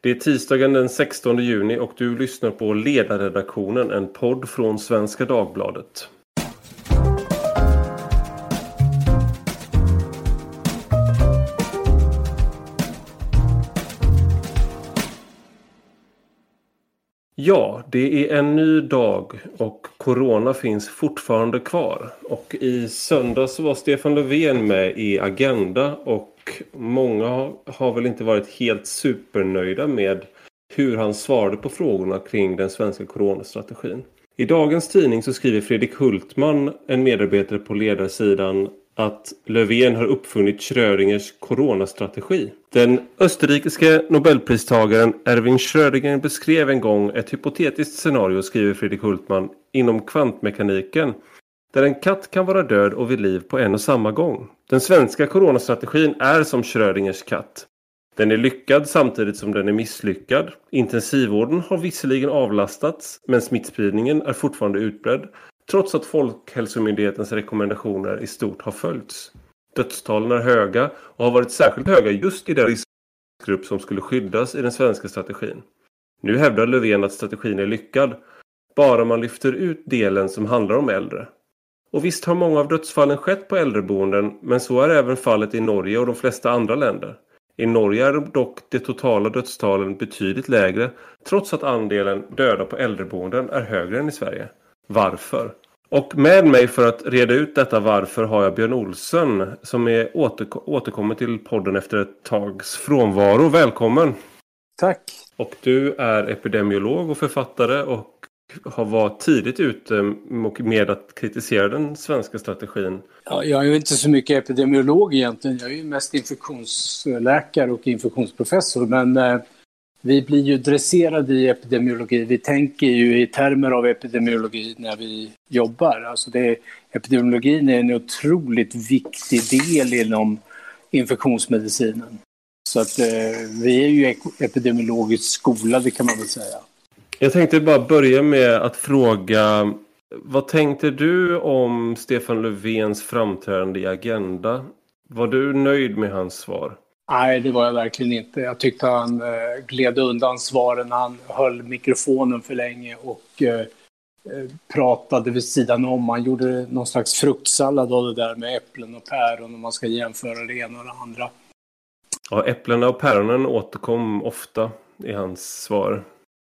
Det är tisdagen den 16 juni och du lyssnar på Ledarredaktionen, en podd från Svenska Dagbladet. Ja, det är en ny dag och Corona finns fortfarande kvar. Och i söndags var Stefan Löfven med i Agenda och många har väl inte varit helt supernöjda med hur han svarade på frågorna kring den svenska coronastrategin. I dagens tidning så skriver Fredrik Hultman, en medarbetare på ledarsidan, att Löfven har uppfunnit Schrödingers coronastrategi. Den österrikiske nobelpristagaren Erwin Schrödinger beskrev en gång ett hypotetiskt scenario, skriver Fredrik Hultman, inom kvantmekaniken där en katt kan vara död och vid liv på en och samma gång. Den svenska coronastrategin är som Schrödingers katt. Den är lyckad samtidigt som den är misslyckad. Intensivvården har visserligen avlastats men smittspridningen är fortfarande utbredd trots att Folkhälsomyndighetens rekommendationer i stort har följts. Dödstalen är höga och har varit särskilt höga just i den riskgrupp som skulle skyddas i den svenska strategin. Nu hävdar Löfven att strategin är lyckad bara man lyfter ut delen som handlar om äldre. Och visst har många av dödsfallen skett på äldreboenden men så är även fallet i Norge och de flesta andra länder. I Norge är dock de totala dödstalen betydligt lägre trots att andelen döda på äldreboenden är högre än i Sverige. Varför? Och med mig för att reda ut detta varför har jag Björn Olsen som är återk återkommer till podden efter ett tags frånvaro. Välkommen! Tack! Och du är epidemiolog och författare och har varit tidigt ute med att kritisera den svenska strategin. Ja, jag är ju inte så mycket epidemiolog egentligen. Jag är ju mest infektionsläkare och infektionsprofessor. Men eh, vi blir ju dresserade i epidemiologi. Vi tänker ju i termer av epidemiologi när vi jobbar. Alltså det, epidemiologin är en otroligt viktig del inom infektionsmedicinen. Så att eh, vi är ju epidemiologiskt skolade kan man väl säga. Jag tänkte bara börja med att fråga vad tänkte du om Stefan Löfvens framträdande i Agenda? Var du nöjd med hans svar? Nej, det var jag verkligen inte. Jag tyckte han eh, gled undan svaren. Han höll mikrofonen för länge och eh, eh, pratade vid sidan om. Han gjorde någon slags fruktsallad av det där med äpplen och päron om man ska jämföra det ena och det andra. Ja, äpplena och päronen återkom ofta i hans svar.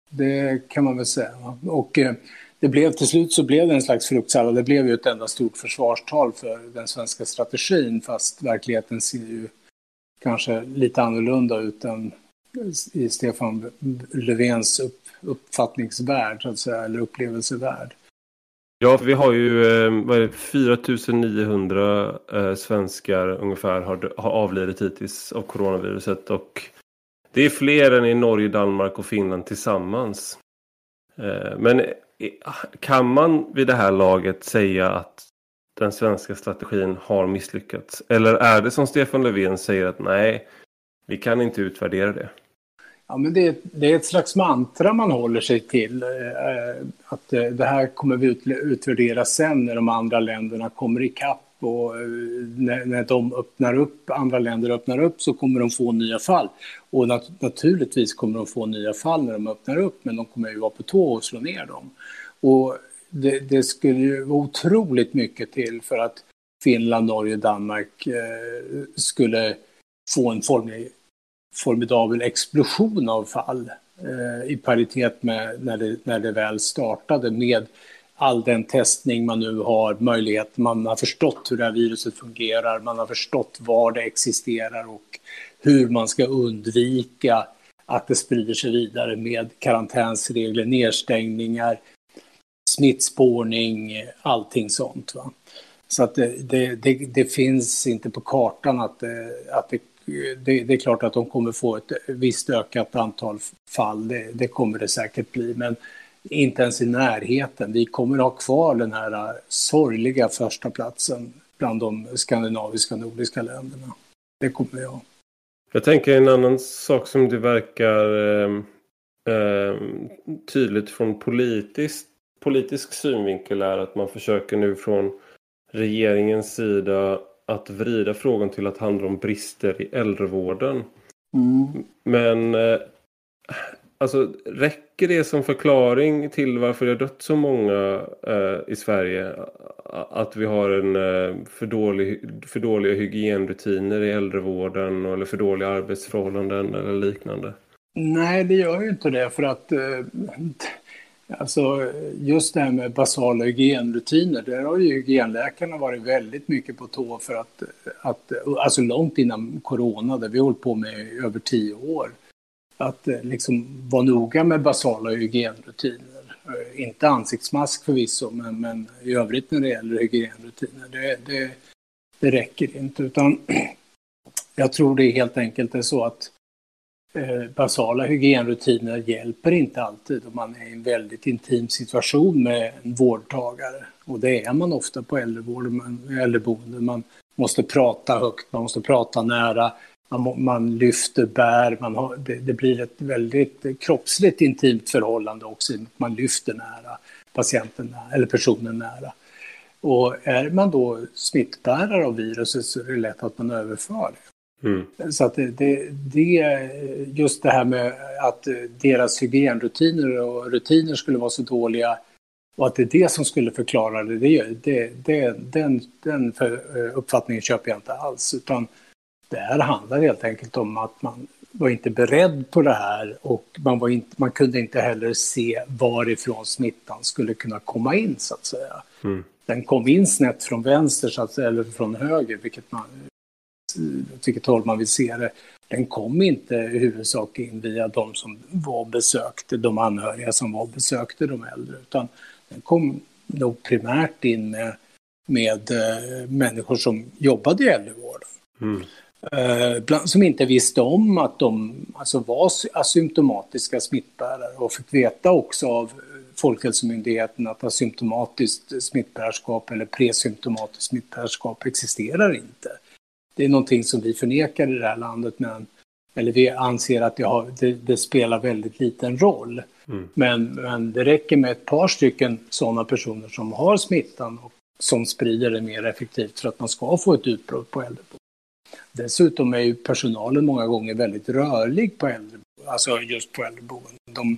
Det kan man väl säga. Och eh, det blev, till slut så blev det en slags fruktsallad. Det blev ju ett enda stort försvarstal för den svenska strategin fast verkligheten ser ju kanske lite annorlunda ut än i Stefan Löfvens upp, uppfattningsvärld, så att säga, eller upplevelsevärld. Ja, vi har ju eh, 4900 eh, svenskar ungefär har, har avlidit hittills av coronaviruset och det är fler än i Norge, Danmark och Finland tillsammans. Eh, men eh, kan man vid det här laget säga att den svenska strategin har misslyckats? Eller är det som Stefan Löfven säger att nej, vi kan inte utvärdera det? Ja, men det, är, det är ett slags mantra man håller sig till. Eh, att eh, det här kommer vi utvärdera sen när de andra länderna kommer ikapp och eh, när, när de öppnar upp, andra länder öppnar upp så kommer de få nya fall. Och nat naturligtvis kommer de få nya fall när de öppnar upp men de kommer ju vara på tå och slå ner dem. Och det, det skulle ju vara otroligt mycket till för att Finland, Norge, Danmark eh, skulle få en form, formidabel explosion av fall eh, i paritet med när det, när det väl startade med all den testning man nu har, möjlighet, man har förstått hur det här viruset fungerar, man har förstått var det existerar och hur man ska undvika att det sprider sig vidare med karantänsregler, nedstängningar, smittspårning, allting sånt. Va? Så att det, det, det, det, finns inte på kartan att, eh, att det, det, är klart att de kommer få ett visst ökat antal fall, det, kommer det säkert bli, men inte ens i närheten. Vi kommer ha kvar den här sorgliga första platsen bland de skandinaviska nordiska länderna. Det kommer jag. Jag tänker en annan sak som det verkar eh, eh tydligt från politiskt, politisk synvinkel är att man försöker nu från regeringens sida att vrida frågan till att handla om brister i äldrevården. Mm. Men eh, alltså räcker det som förklaring till varför det har dött så många eh, i Sverige? Att vi har en eh, för, dålig, för dåliga hygienrutiner i äldrevården eller för dåliga arbetsförhållanden eller liknande? Nej, det gör ju inte det för att eh, Alltså just det här med basala hygienrutiner, där har ju hygienläkarna varit väldigt mycket på tå för att, att alltså långt innan corona, där vi har hållit på med i över tio år, att eh, liksom vara noga med basala hygienrutiner. Eh, inte ansiktsmask förvisso, men, men i övrigt när det gäller hygienrutiner, det, det, det räcker inte. Utan jag tror det helt enkelt är så att Eh, basala hygienrutiner hjälper inte alltid om man är i en väldigt intim situation med en vårdtagare. Och det är man ofta på äldreboenden. Man måste prata högt, man måste prata nära, man, man lyfter bär, man har, det, det, blir ett väldigt kroppsligt intimt förhållande också. Man lyfter nära patienten eller personen nära. Och är man då smittbärare av viruset så är det lätt att man överför det. Mm. Så att det, det, just det här med att deras hygienrutiner och rutiner skulle vara så dåliga och att det är det som skulle förklara det, det, det, det den, den uppfattningen köper jag inte alls. Utan det här handlar helt enkelt om att man var inte beredd på det här och man, var inte, man kunde inte heller se varifrån smittan skulle kunna komma in så att säga. Mm. Den kom in snett från vänster så att säga, eller från höger, vilket man vilket håll man vill se det, den kom inte i huvudsak in via de som var besökte, de anhöriga som var besökte de äldre, utan den kom nog primärt in med, med äh, människor som jobbade i äldrevården. Mm. Äh, som inte visste om att de alltså, var asymptomatiska smittbärare och fick veta också av Folkhälsomyndigheten att asymptomatiskt smittbärarskap eller presymptomatiskt smittbärarskap existerar inte det är någonting som vi förnekar i det här landet, men, eller vi anser att det, har, det, det spelar väldigt liten roll. Mm. Men, men det räcker med ett par stycken sådana personer som har smittan och som sprider det mer effektivt för att man ska få ett utbrott på äldreboende. Dessutom är ju personalen många gånger väldigt rörlig på äldreboende, alltså just på äldreboenden. De,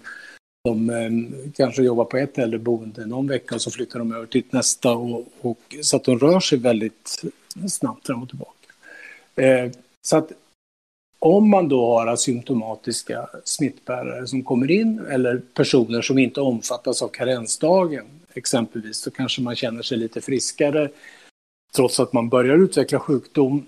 de eh, kanske jobbar på ett äldreboende någon vecka och så flyttar de över till nästa och, och, så att de rör sig väldigt snabbt fram och tillbaka. Eh, så att om man då har asymptomatiska smittbärare som kommer in eller personer som inte omfattas av karensdagen exempelvis så kanske man känner sig lite friskare trots att man börjar utveckla sjukdom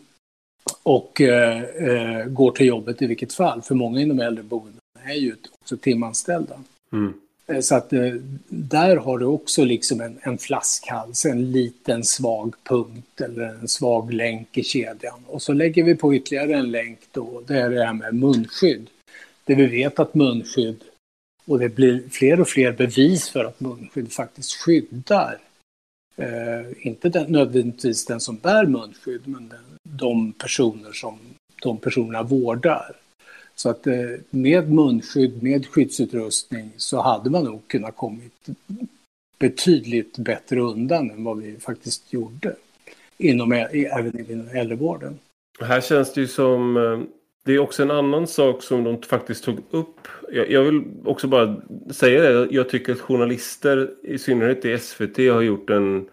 och eh, eh går till jobbet i vilket fall. För många inom äldreboenden är ju också timanställda. Mm. Eh, så att eh, där har du också liksom en, en flaskhals, en liten svag punkt eller en svag länk i kedjan. Och så lägger vi på ytterligare en länk då, det är det här med munskydd. Det vi vet att munskydd, och det blir fler och fler bevis för att munskydd faktiskt skyddar. Eh, inte den, nödvändigtvis den som bär munskydd, men den, de personer som de personerna vårdar. Så att eh, med munskydd, med skyddsutrustning så hade man nog kunnat kommit betydligt bättre undan än vad vi faktiskt gjorde. Inom, även inom äldrevården. Här känns det ju som eh, det är också en annan sak som de faktiskt tog upp. Jag, vill också bara säga det. Jag tycker att journalister, i synnerhet i SVT, har gjort en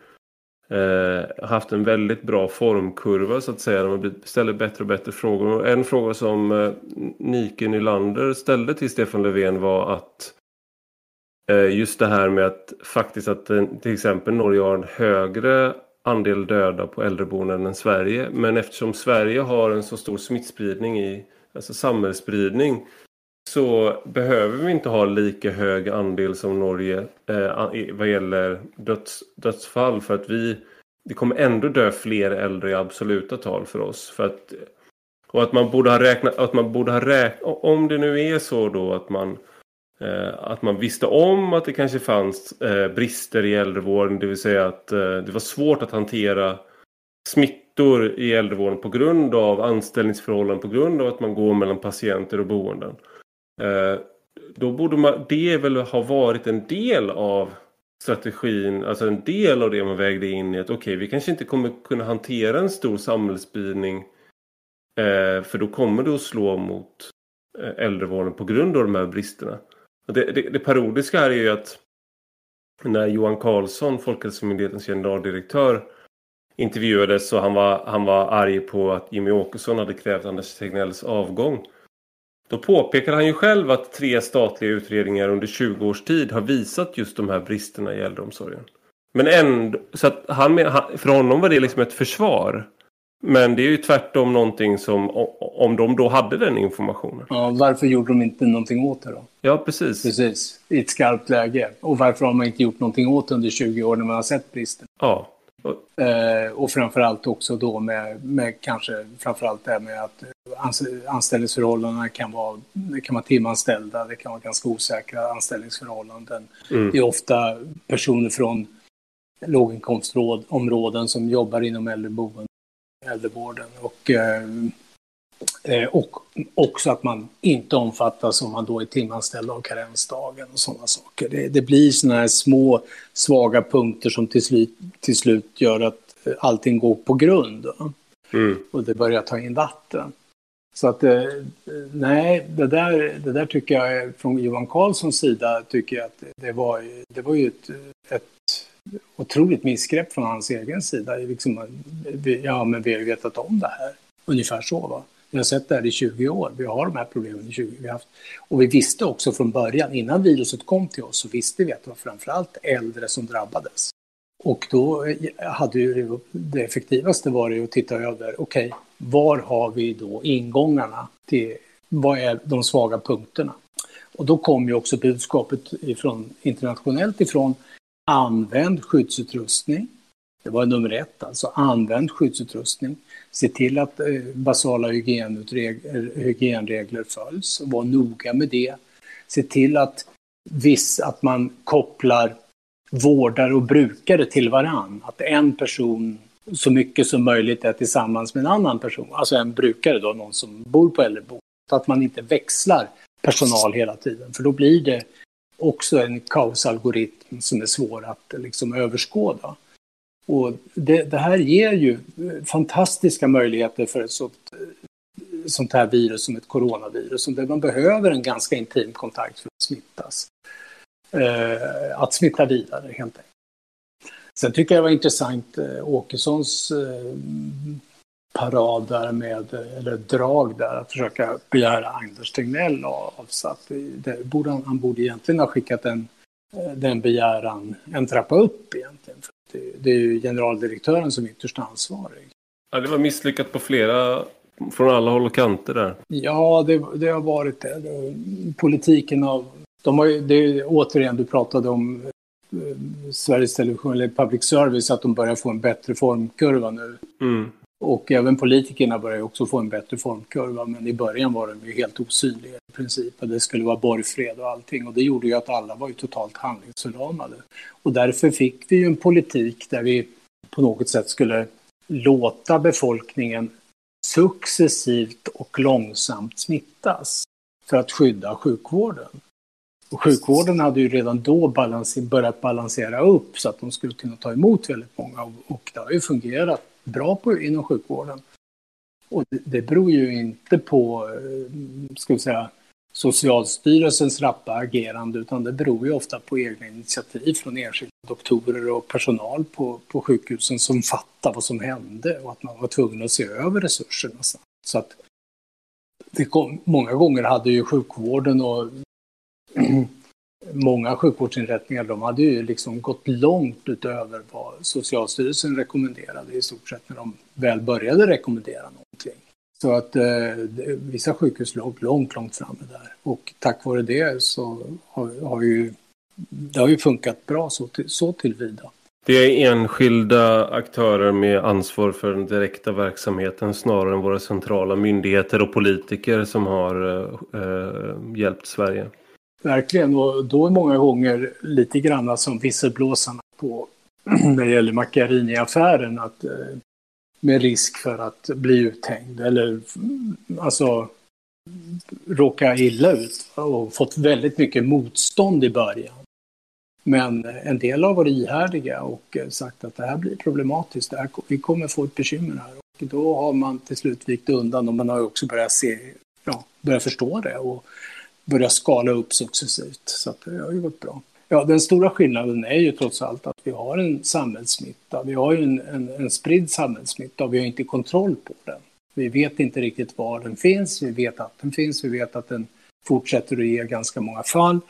eh, haft en väldigt bra formkurva så att säga. De ställer bättre och bättre frågor. Och en fråga som eh, Nike Nylander ställde till Stefan Löfven var att eh, just det här med att faktiskt att eh, till exempel Norge har en högre andel döda på äldreboenden än Sverige. Men eftersom Sverige har en så stor smittspridning i alltså samhällsspridning så behöver vi inte ha lika hög andel som Norge eh, vad gäller döds, dödsfall för att vi det kommer ändå dö fler äldre i absoluta tal för oss. För att, och att man borde ha räknat, att man borde ha räknat, om det nu är så då att man eh, att man visste om att det kanske fanns eh, brister i äldrevården, det vill säga att eh, det var svårt att hantera smittor i äldrevården på grund av anställningsförhållanden, på grund av att man går mellan patienter och boenden. Eh, då borde man, det väl ha varit en del av strategin, alltså en del av det man vägde in i att okej, okay, vi kanske inte kommer kunna hantera en stor samhällsspridning eh, för då kommer det att slå mot eh, äldrevården på grund av de här bristerna. Det, det, det parodiska här är ju att när Johan Carlsson, Folkhälsomyndighetens generaldirektör, intervjuades så han var, han var arg på att Jimmy Åkesson hade krävt Anders Tegnells avgång. Då påpekar han ju själv att tre statliga utredningar under 20 års tid har visat just de här bristerna i äldreomsorgen. Men ändå, så att han, för honom var det liksom ett försvar. Men det är ju tvärtom någonting som, om de då hade den informationen. Ja, varför gjorde de inte någonting åt det då? Ja, precis. Precis, i ett skarpt läge. Och varför har man inte gjort någonting åt det under 20 år när man har sett bristen? Ja. Och, eh, och framförallt också då med, med kanske framförallt det här med att anställningsförhållandena kan vara, det kan vara timanställda, det kan vara ganska osäkra anställningsförhållanden. Mm. Det är ofta personer från låginkomstområden som jobbar inom äldreboenden, äldrevården. Och, eh, eh, och också att man inte omfattas om man då är timanställd av karensdagen och sådana saker. Det, det blir sådana här små svaga punkter som till slut, till slut gör att allting går på grund. Mm. Och det börjar ta in vatten. Så att eh, nej, det där, det där tycker jag från Johan Carlssons sida tycker jag att det var, det var ju ett, ett otroligt missgrepp från hans egen sida. Liksom, ja, men vi har ju vetat om det här. Ungefär så. Va? Vi har sett det här i 20 år. Vi har de här problemen i 20 år vi haft. Och vi visste också från början, innan viruset kom till oss, så visste vi att det var framförallt äldre som drabbades. Och då eh, hade ju det effektivaste varit att titta över, okej, okay, var har vi då ingångarna till, vad är de svaga punkterna? Och då kom ju också budskapet ifrån, internationellt ifrån Använd skyddsutrustning. Det var nummer ett, alltså använd skyddsutrustning. Se till att eh, basala hygienregler följs. Var noga med det. Se till att, viss, att man kopplar vårdare och brukare till varann. Att en person så mycket som möjligt är tillsammans med en annan person. Alltså en brukare då, någon som bor på äldreboende. Så att man inte växlar personal hela tiden. För då blir det också en kaosalgoritm som är svår att liksom överskåda. Och det, det, här ger ju fantastiska möjligheter för ett sånt, sånt här virus som ett coronavirus, där man behöver en ganska intim kontakt för att smittas. Eh, att smitta vidare helt enkelt. Sen tycker jag det var intressant eh, Åkessons eh, parad där med, eller drag där, att försöka begära Anders Tegnell avsatt. Det borde, han, han borde egentligen ha skickat en, den begäran en trappa upp egentligen. För det, det är ju generaldirektören som är ytterst ansvarig. Ja, det var misslyckat på flera, från alla håll och kanter där. Ja, det, det har varit det. Politiken av, de har ju, det är, återigen, du pratade om eh, Sveriges Television eller public service, att de börjar få en bättre formkurva nu. Mm. Och även politikerna börjar också få en bättre formkurva, men i början var de ju helt osynliga i princip. Det skulle vara borgfred och allting och det gjorde ju att alla var ju totalt handlingsförlamade. Och därför fick vi ju en politik där vi på något sätt skulle låta befolkningen successivt och långsamt smittas för att skydda sjukvården. Och sjukvården hade ju redan då balanser, börjat balansera upp så att de skulle kunna ta emot väldigt många och det har ju fungerat bra på inom sjukvården. Och det, det beror ju inte på, eh, ska vi säga, Socialstyrelsens rappa agerande utan det beror ju ofta på egna initiativ från enskilda doktorer och personal på, på sjukhusen som fattar vad som hände och att man var tvungen att se över resurserna. Så att det kom, många gånger hade ju sjukvården och många sjukvårdsinrättningar de hade ju liksom gått långt utöver vad Socialstyrelsen rekommenderade i stort sett när de väl började rekommendera någonting. Så att eh, vissa sjukhus låg långt, långt framme där. Och tack vare det så har, har ju det har ju funkat bra så, till, så tillvida. Det är enskilda aktörer med ansvar för den direkta verksamheten snarare än våra centrala myndigheter och politiker som har eh, eh hjälpt Sverige. Verkligen, och då är många gånger lite grann som visselblåsarna på när det gäller Macchiarini-affären, att eh, med risk för att bli uthängd eller mm, alltså råka illa ut och fått väldigt mycket motstånd i början. Men en del har varit ihärdiga och eh, sagt att det här blir problematiskt, här, vi kommer få ett bekymmer här. Och då har man till slut vikt undan och man har också börjat se, ja, börjat förstå det. Och börja skala upp successivt. Så att det har ju gått bra. Ja, den stora skillnaden är ju trots allt att vi har en samhällssmitta. Vi har ju en, en, en spridd samhällssmitta och vi har inte kontroll på den. Vi vet inte riktigt var den finns. Vi vet att den finns. Vi vet att den fortsätter att ge ganska många fall.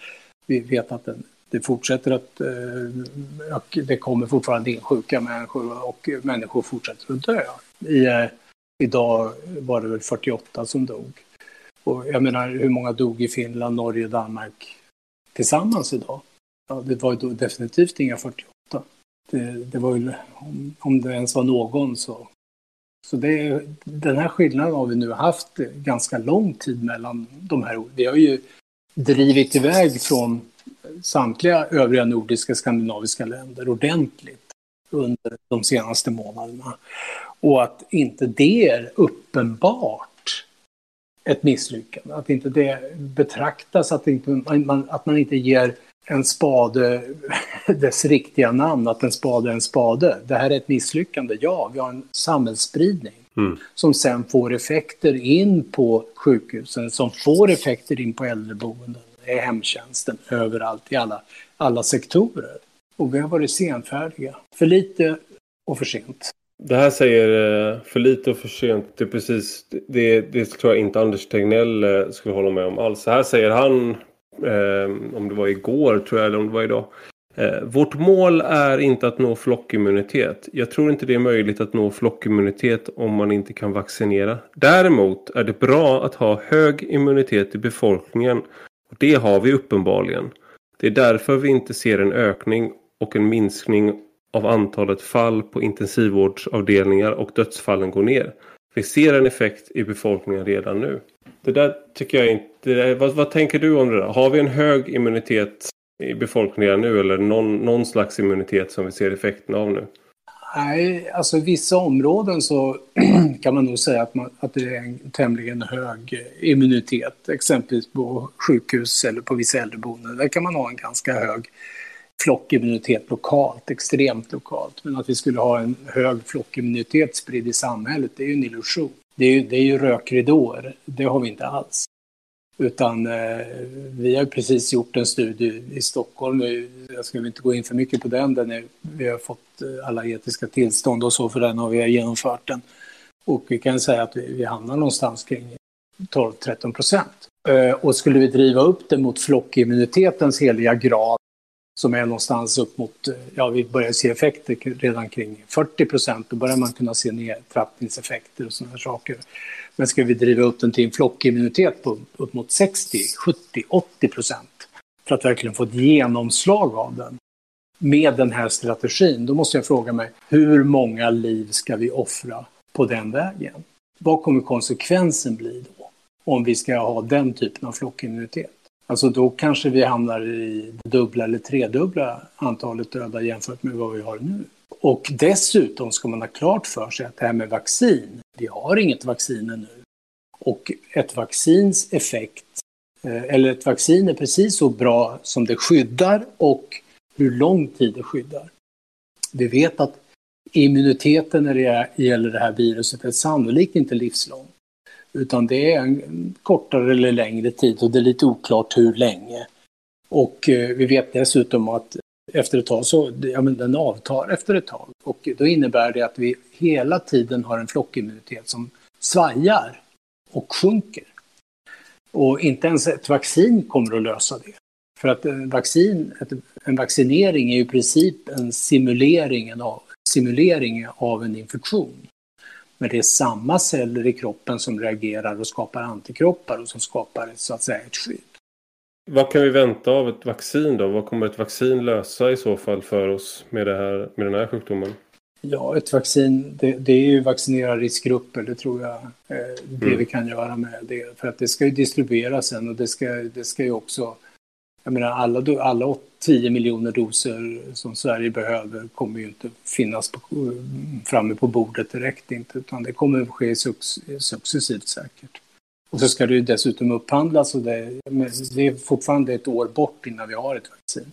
Vi vet att den, det fortsätter att... Eh, det kommer fortfarande in sjuka människor och människor fortsätter att dö. I, eh, idag var det väl 48 som dog. Och jag menar, hur många dog i Finland, Norge, och Danmark tillsammans idag? Ja, det var ju definitivt inga 48. Det, det var ju, om, om det ens var någon så... Så det, den här skillnaden har vi nu haft ganska lång tid mellan de här. Vi har ju drivit iväg från samtliga övriga nordiska skandinaviska länder ordentligt under de senaste månaderna. Och att inte det är uppenbart ett misslyckande, att inte det betraktas, att, inte, man, att man inte ger en spade dess riktiga namn, att en spade är en spade. Det här är ett misslyckande, ja, vi har en samhällsspridning mm. som sen får effekter in på sjukhusen, som får effekter in på äldreboenden, i hemtjänsten, överallt, i alla, alla sektorer. Och vi har varit senfärdiga, för lite och för sent. Det här säger eh, för lite och för sent. Det, är precis, det, det tror jag inte Anders Tegnell eh, skulle hålla med om alls. Så här säger han eh, om det var igår tror jag, eller om det var idag. Eh, vårt mål är inte att nå flockimmunitet. Jag tror inte det är möjligt att nå flockimmunitet om man inte kan vaccinera. Däremot är det bra att ha hög immunitet i befolkningen. Och det har vi uppenbarligen. Det är därför vi inte ser en ökning och en minskning av antalet fall på intensivvårdsavdelningar och dödsfallen går ner. Vi ser en effekt i befolkningen redan nu. Det där tycker jag inte... Vad, vad tänker du om det där? Har vi en hög immunitet i befolkningen nu eller någon, någon slags immunitet som vi ser effekten av nu? Nej, alltså i vissa områden så kan man nog säga att, man, att det är en tämligen hög immunitet. Exempelvis på sjukhus eller på vissa äldreboenden. Där kan man ha en ganska hög flockimmunitet lokalt, extremt lokalt. Men att vi skulle ha en hög flockimmunitet spridd i samhället, det är ju en illusion. Det är ju, det är ju rökridåer, det har vi inte alls. Utan eh, vi har precis gjort en studie i Stockholm, jag ska inte gå in för mycket på den, den är, vi har fått eh, alla etiska tillstånd och så för den har vi genomfört den. Och vi kan säga att vi, vi hamnar någonstans kring 12-13 procent. Eh, och skulle vi driva upp det mot flockimmunitetens heliga grad, som är någonstans upp mot, eh, ja vi börjar se effekter redan kring 40 procent, då börjar man kunna se nedtrappningseffekter och sådana här saker. Men ska vi driva upp den till en flockimmunitet på upp mot 60, 70, 80 procent för att verkligen få ett genomslag av den med den här strategin, då måste jag fråga mig hur många liv ska vi offra på den vägen? Vad kommer konsekvensen bli då om vi ska ha den typen av flockimmunitet? Alltså då kanske vi hamnar i det dubbla eller tredubbla antalet döda jämfört med vad vi har nu. Och dessutom ska man ha klart för sig att det här med vaccin, vi har inget vaccin ännu. Och ett vaccins effekt, eh, eller ett vaccin är precis så bra som det skyddar och hur lång tid det skyddar. Vi vet att immuniteten när det gäller det här viruset är sannolikt inte livslång. Utan det är en kortare eller längre tid och det är lite oklart hur länge. Och eh, vi vet dessutom att efter ett tag så, ja men den avtar efter ett tag. Och då innebär det att vi hela tiden har en flockimmunitet som svajar och sjunker. Och inte ens ett vaccin kommer att lösa det. För att en, vaccin, en vaccinering är ju i princip en simulering av, simulering av en infektion. Men det är samma celler i kroppen som reagerar och skapar antikroppar och som skapar så att säga ett skydd. Vad kan vi vänta av ett vaccin då? Vad kommer ett vaccin lösa i så fall för oss med, det här, med den här sjukdomen? Ja, ett vaccin, det, det är ju vaccinera riskgrupper, det tror jag eh, det mm. vi kan göra med det. För att det ska ju distribueras sen och det ska, det ska ju också, jag menar alla, alla 10 miljoner doser som Sverige behöver kommer ju inte finnas på, mm, framme på bordet direkt inte, utan det kommer att ske successivt säkert. Och så ska det ju dessutom upphandlas och det, det är fortfarande ett år bort innan vi har ett vaccin.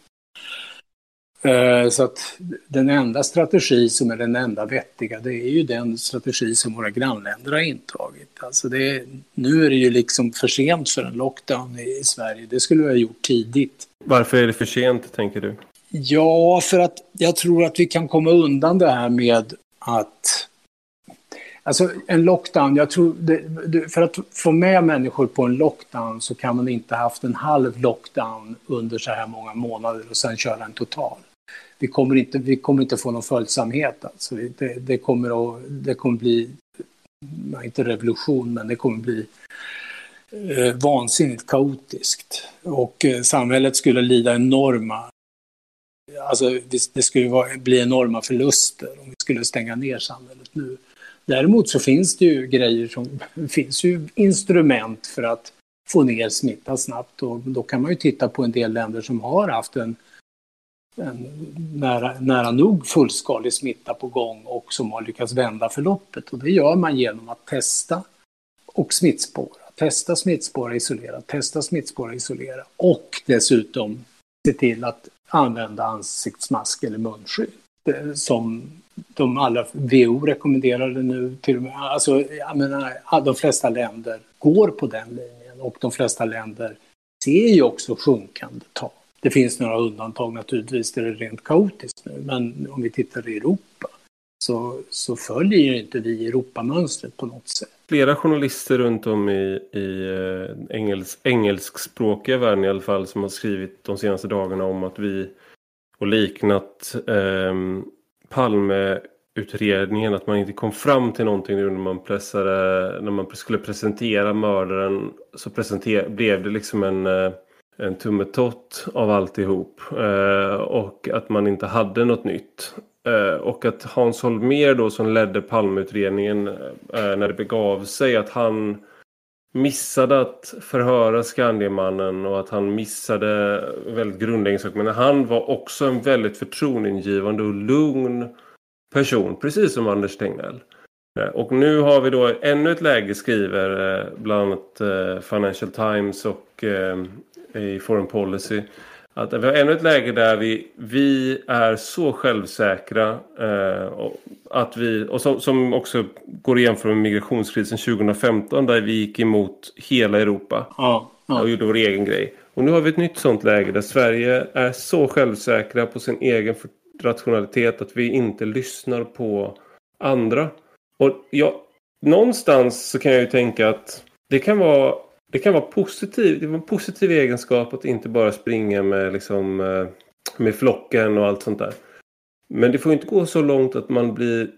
Eh, så att den enda strategi som är den enda vettiga, det är ju den strategi som våra grannländer har intagit. Alltså det, nu är det ju liksom för sent för en lockdown i Sverige. Det skulle vi ha gjort tidigt. Varför är det för sent, tänker du? Ja, för att jag tror att vi kan komma undan det här med att Alltså en lockdown, jag tror, det, för att få med människor på en lockdown så kan man inte haft en halv lockdown under så här många månader och sen köra en total. Vi kommer inte, vi kommer inte få någon följsamhet. Alltså. Det, det, kommer att, det kommer bli, inte revolution, men det kommer bli eh, vansinnigt kaotiskt. Och eh, samhället skulle lida enorma Alltså det skulle vara, bli enorma förluster om vi skulle stänga ner samhället nu. Däremot så finns det ju grejer som, finns ju instrument för att få ner smittan snabbt och då kan man ju titta på en del länder som har haft en, en nära, nära nog fullskalig smitta på gång och som har lyckats vända förloppet och det gör man genom att testa och smittspåra. Testa, smittspåra, isolera, testa, smittspåra, isolera och dessutom se till att använda ansiktsmask eller munskydd som de alla, WHO rekommenderar det nu till och med. Alltså, jag menar, de flesta länder går på den linjen och de flesta länder ser ju också sjunkande tal. Det finns några undantag naturligtvis där det är rent kaotiskt nu, men om vi tittar i Europa så, så följer inte vi Europamönstret på något sätt. Flera journalister runt om i, i eh, engelsk, engelskspråkiga världen i alla fall som har skrivit de senaste dagarna om att vi och liknat eh, Palmeutredningen att man inte kom fram till någonting nu när man pressade, när man skulle presentera mördaren så presenter, blev det liksom en, eh, en tummetott av alltihop eh, och att man inte hade något nytt. Eh, och att Hans Holmér då som ledde Palmeutredningen eh, eh, när det begav sig att han missade att förhöra Skandiamannen och att han missade väldigt grundläggande saker. Men han var också en väldigt förtroendeingivande och lugn person, precis som Anders Tegnell. Eh, och nu har vi då ännu ett läge skriver eh, bland annat Financial Times och i Foreign Policy att vi har ännu ett läge där vi, vi är så självsäkra eh, att vi, och som, som också går igen från migrationskrisen 2015 där vi gick emot hela Europa ja, ja. och gjorde vår egen grej. Och nu har vi ett nytt sånt läge där Sverige är så självsäkra på sin egen rationalitet att vi inte lyssnar på andra. Och jag, någonstans så kan jag ju tänka att det kan vara det kan vara positivt. Det var en positiv egenskap att inte bara springa med, liksom, eh, med flocken och allt sånt där. Men det får inte gå så långt att man blir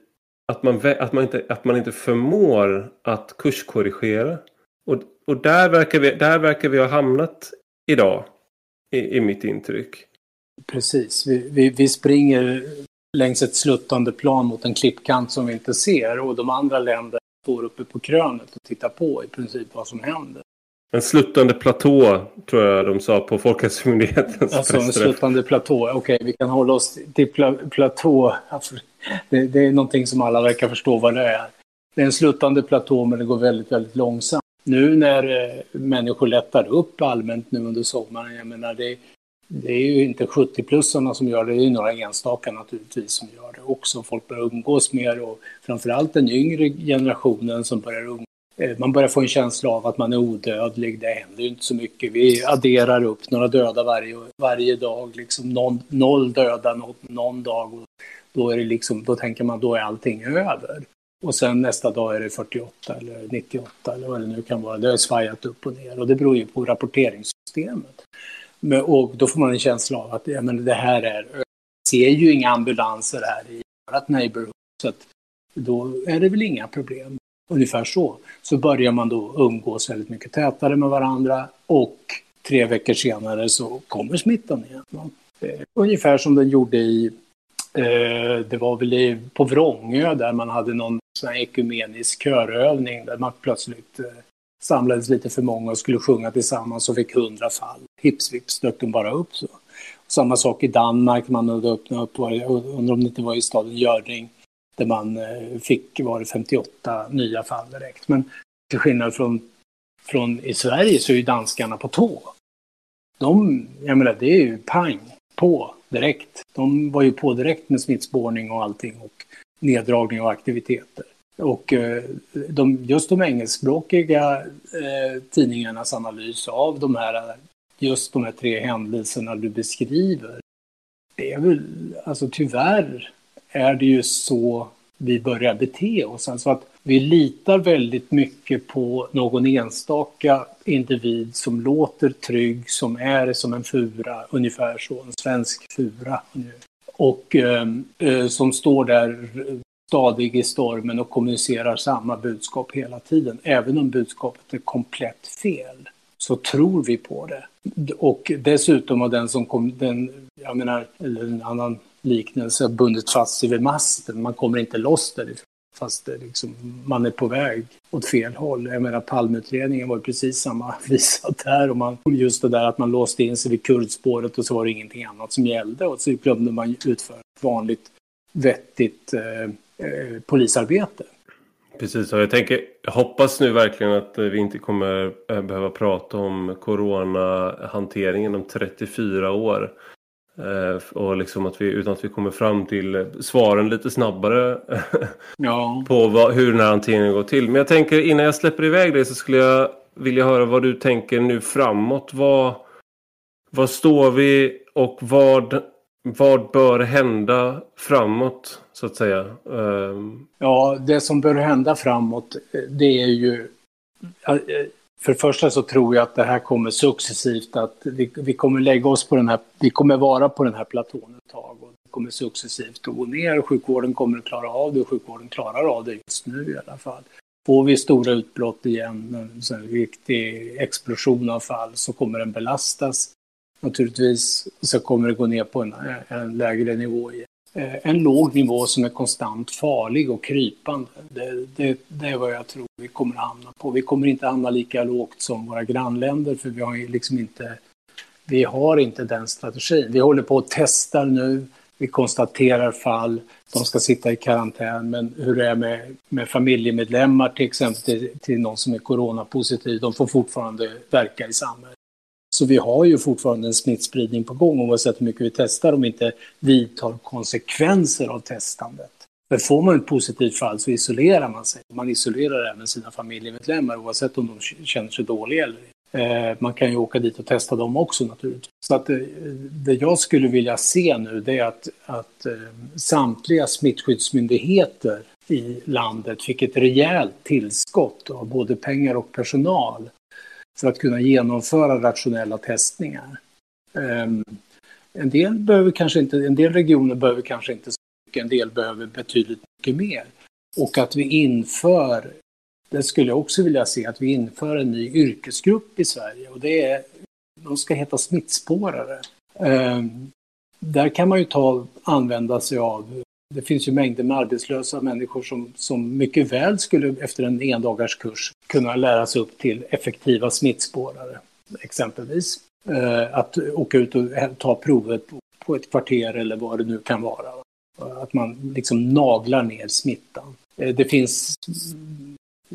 att man, att man, inte, att man inte förmår att kurskorrigera. Och, och där, verkar vi, där verkar vi ha hamnat idag. I, i mitt intryck. Precis. Vi, vi, vi springer längs ett sluttande plan mot en klippkant som vi inte ser och de andra länderna står uppe på krönet och tittar på i princip vad som händer. En sluttande platå tror jag de sa på Folkhälsomyndighetens Alltså en sluttande platå, okej okay, vi kan hålla oss till pla platå. Det, det, är någonting som alla verkar förstå vad det är. Det är en sluttande platå men det går väldigt, väldigt långsamt. Nu när eh, människor lättar upp allmänt nu under sommaren, jag menar det, det är ju inte 70-plussarna som gör det, det är ju några enstaka naturligtvis som gör det också. Folk börjar umgås mer och framförallt den yngre generationen som börjar umgås Eh, man börjar få en känsla av att man är odödlig. Det händer ju inte så mycket. Vi adderar upp några döda varje, varje dag. Liksom någon, noll döda någon, någon dag. Och då, är det liksom, då tänker man då är allting över. Och sen nästa dag är det 48 eller 98 eller vad det nu kan vara. Det har svajat upp och ner och det beror ju på rapporteringssystemet. Men, och då får man en känsla av att ja, men det här är... Vi ser ju inga ambulanser här i vårt neighborhood. Så att då är det väl inga problem. Ungefär så. Så börjar man då umgås väldigt mycket tätare med varandra och tre veckor senare så kommer smittan igen. Eh, ungefär som den gjorde i, eh, det var väl i, på Vrångö där man hade någon sån här ekumenisk körövning där man plötsligt eh, samlades lite för många och skulle sjunga tillsammans och fick hundra fall. Hips vips dök de bara upp så. Samma sak i Danmark, man hade öppnat upp, undrar om det inte var i staden Göring, där man eh, fick, var det 58 nya fall direkt. Men till skillnad från, från i Sverige så är ju danskarna på tå. De, jag menar, det är ju pang på direkt. De var ju på direkt med smittspårning och allting och neddragning av aktiviteter. Och eh, de, just de engelskspråkiga eh, tidningarnas analys av de här, just de här tre händelserna du beskriver, det är väl, alltså tyvärr är det ju så vi börjar bete oss. Alltså att vi litar väldigt mycket på någon enstaka individ som låter trygg, som är som en fura, ungefär så, en svensk fura. Och ehm, eh, som står där stadig i stormen och kommunicerar samma budskap hela tiden. Även om budskapet är komplett fel så tror vi på det. Och dessutom har den som kom, den, jag menar, eller en annan liknelse, bundit fast sig vid masten. Man kommer inte loss därifrån fast det liksom, man är på väg åt fel håll. Jag menar Palmeutredningen var precis samma visat där. Och man, just det där att man låste in sig vid kurdspåret och så var det ingenting annat som gällde. Och så glömde man utföra ett vanligt vettigt eh, Eh, polisarbete. Precis, och jag tänker, jag hoppas nu verkligen att vi inte kommer eh, behöva prata om coronahanteringen om 34 år. Eh, och liksom att vi, utan att vi kommer fram till svaren lite snabbare ja. på vad, hur den här hanteringen går till. Men jag tänker innan jag släpper iväg dig så skulle jag vilja höra vad du tänker nu framåt. Vad, vad står vi och vad vad bör hända framåt så att säga? Um... Ja, det som bör hända framåt det är ju... För det första så tror jag att det här kommer successivt att vi, vi kommer lägga oss på den här... Vi kommer vara på den här platån ett tag och det kommer successivt att gå ner. Sjukvården kommer att klara av det och sjukvården klarar av det just nu i alla fall. Får vi stora utbrott igen, en riktig explosion av fall, så kommer den belastas naturligtvis. Så kommer det gå ner på en, en lägre nivå igen. Eh, en låg nivå som är konstant farlig och krypande. Det, det, det, är vad jag tror vi kommer att hamna på. Vi kommer inte hamna lika lågt som våra grannländer för vi har liksom inte, vi har inte den strategin. Vi håller på att testa nu, vi konstaterar fall, de ska sitta i karantän, men hur det är med, med familjemedlemmar till exempel till, till någon som är coronapositiv, de får fortfarande verka i samhället. Så vi har ju fortfarande en smittspridning på gång oavsett hur mycket vi testar om vi inte vidtar konsekvenser av testandet. För får man ett positivt fall så isolerar man sig. Man isolerar även sina familjemedlemmar oavsett om de känner sig dåliga eller inte. Eh, man kan ju åka dit och testa dem också naturligtvis. Så att eh, det jag skulle vilja se nu det är att, att eh, samtliga smittskyddsmyndigheter i landet fick ett rejält tillskott av både pengar och personal för att kunna genomföra rationella testningar. Ehm, en del, behöver kanske inte, en del regioner behöver kanske inte så mycket, en del behöver betydligt mycket mer. Och att vi inför, det skulle jag också vilja se, att vi inför en ny yrkesgrupp i Sverige och det är, de ska heta smittspårare. Ehm, där kan man ju ta, använda sig av det finns ju mängder med arbetslösa människor som, som mycket väl skulle efter en endagarskurs kunna lära sig upp till effektiva smittspårare, exempelvis. Eh, att åka ut och ta provet på ett kvarter eller vad det nu kan vara. Att man liksom naglar ner smittan. Eh, det finns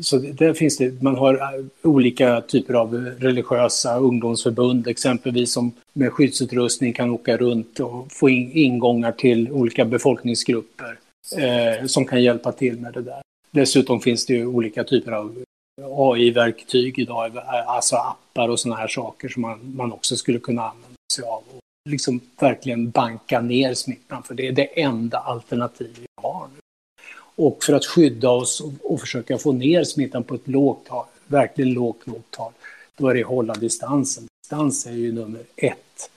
så där finns det, man har eh, olika typer av eh, religiösa ungdomsförbund exempelvis som med skyddsutrustning kan åka runt och få in ingångar till olika befolkningsgrupper eh, som kan hjälpa till med det där. Dessutom finns det ju olika typer av eh, AI-verktyg idag, alltså appar och sådana här saker som man, man också skulle kunna använda sig av och liksom verkligen banka ner smittan för det är det enda alternativ vi har nu. Och för att skydda oss och, försöka få ner smittan på ett lågt tal, verkligen lågt, lågt tal, då är det hålla distansen. Distans är ju nummer ett.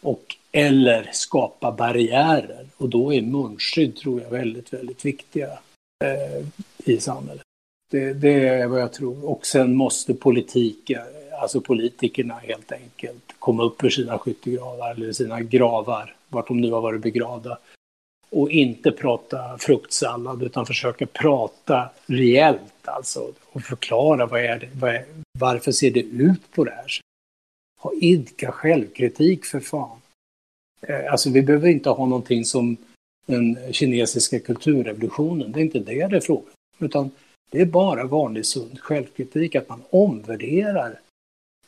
Och, eller skapa barriärer. Och då är munskydd, tror jag, väldigt, väldigt viktiga eh, i samhället. Det, det, är vad jag tror. Och sen måste politiken, alltså politikerna helt enkelt komma upp ur sina skyttegravar eller sina gravar, vart de nu har varit begravda och inte prata fruktsallad utan försöka prata rejält. alltså och förklara vad är det, vad är, varför ser det ut på det här sättet. Ha idka självkritik för fan. Eh, alltså vi behöver inte ha någonting som den kinesiska kulturrevolutionen, det är inte det det är frågan utan det är bara vanlig sund självkritik, att man omvärderar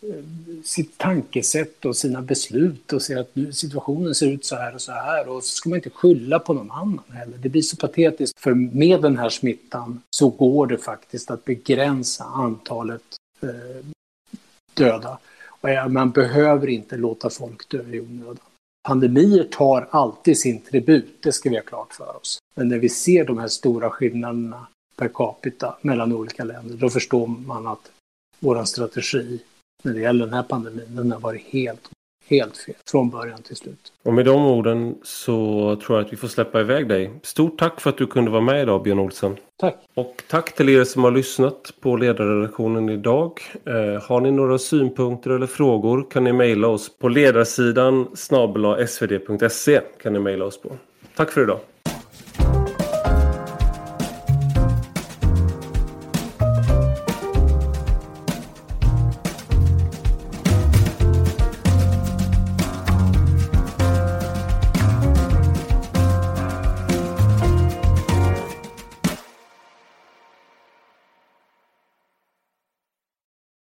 Eh, sitt tankesätt och sina beslut och se att nu situationen ser ut så här och så här och så ska man inte skylla på någon annan heller. Det blir så patetiskt för med den här smittan så går det faktiskt att begränsa antalet eh, döda. Och man behöver inte låta folk dö i onödan. Pandemier tar alltid sin tribut, det ska vi ha klart för oss. Men när vi ser de här stora skillnaderna per capita mellan olika länder, då förstår man att vår strategi när det gäller den här pandemin, den har varit helt, helt fel från början till slut. Och med de orden så tror jag att vi får släppa iväg dig. Stort tack för att du kunde vara med idag Björn Olsen. Tack. Och tack till er som har lyssnat på ledarredaktionen idag. Eh, har ni några synpunkter eller frågor kan ni mejla oss på ledarsidan snabel svd.se kan ni mejla oss på. Tack för idag.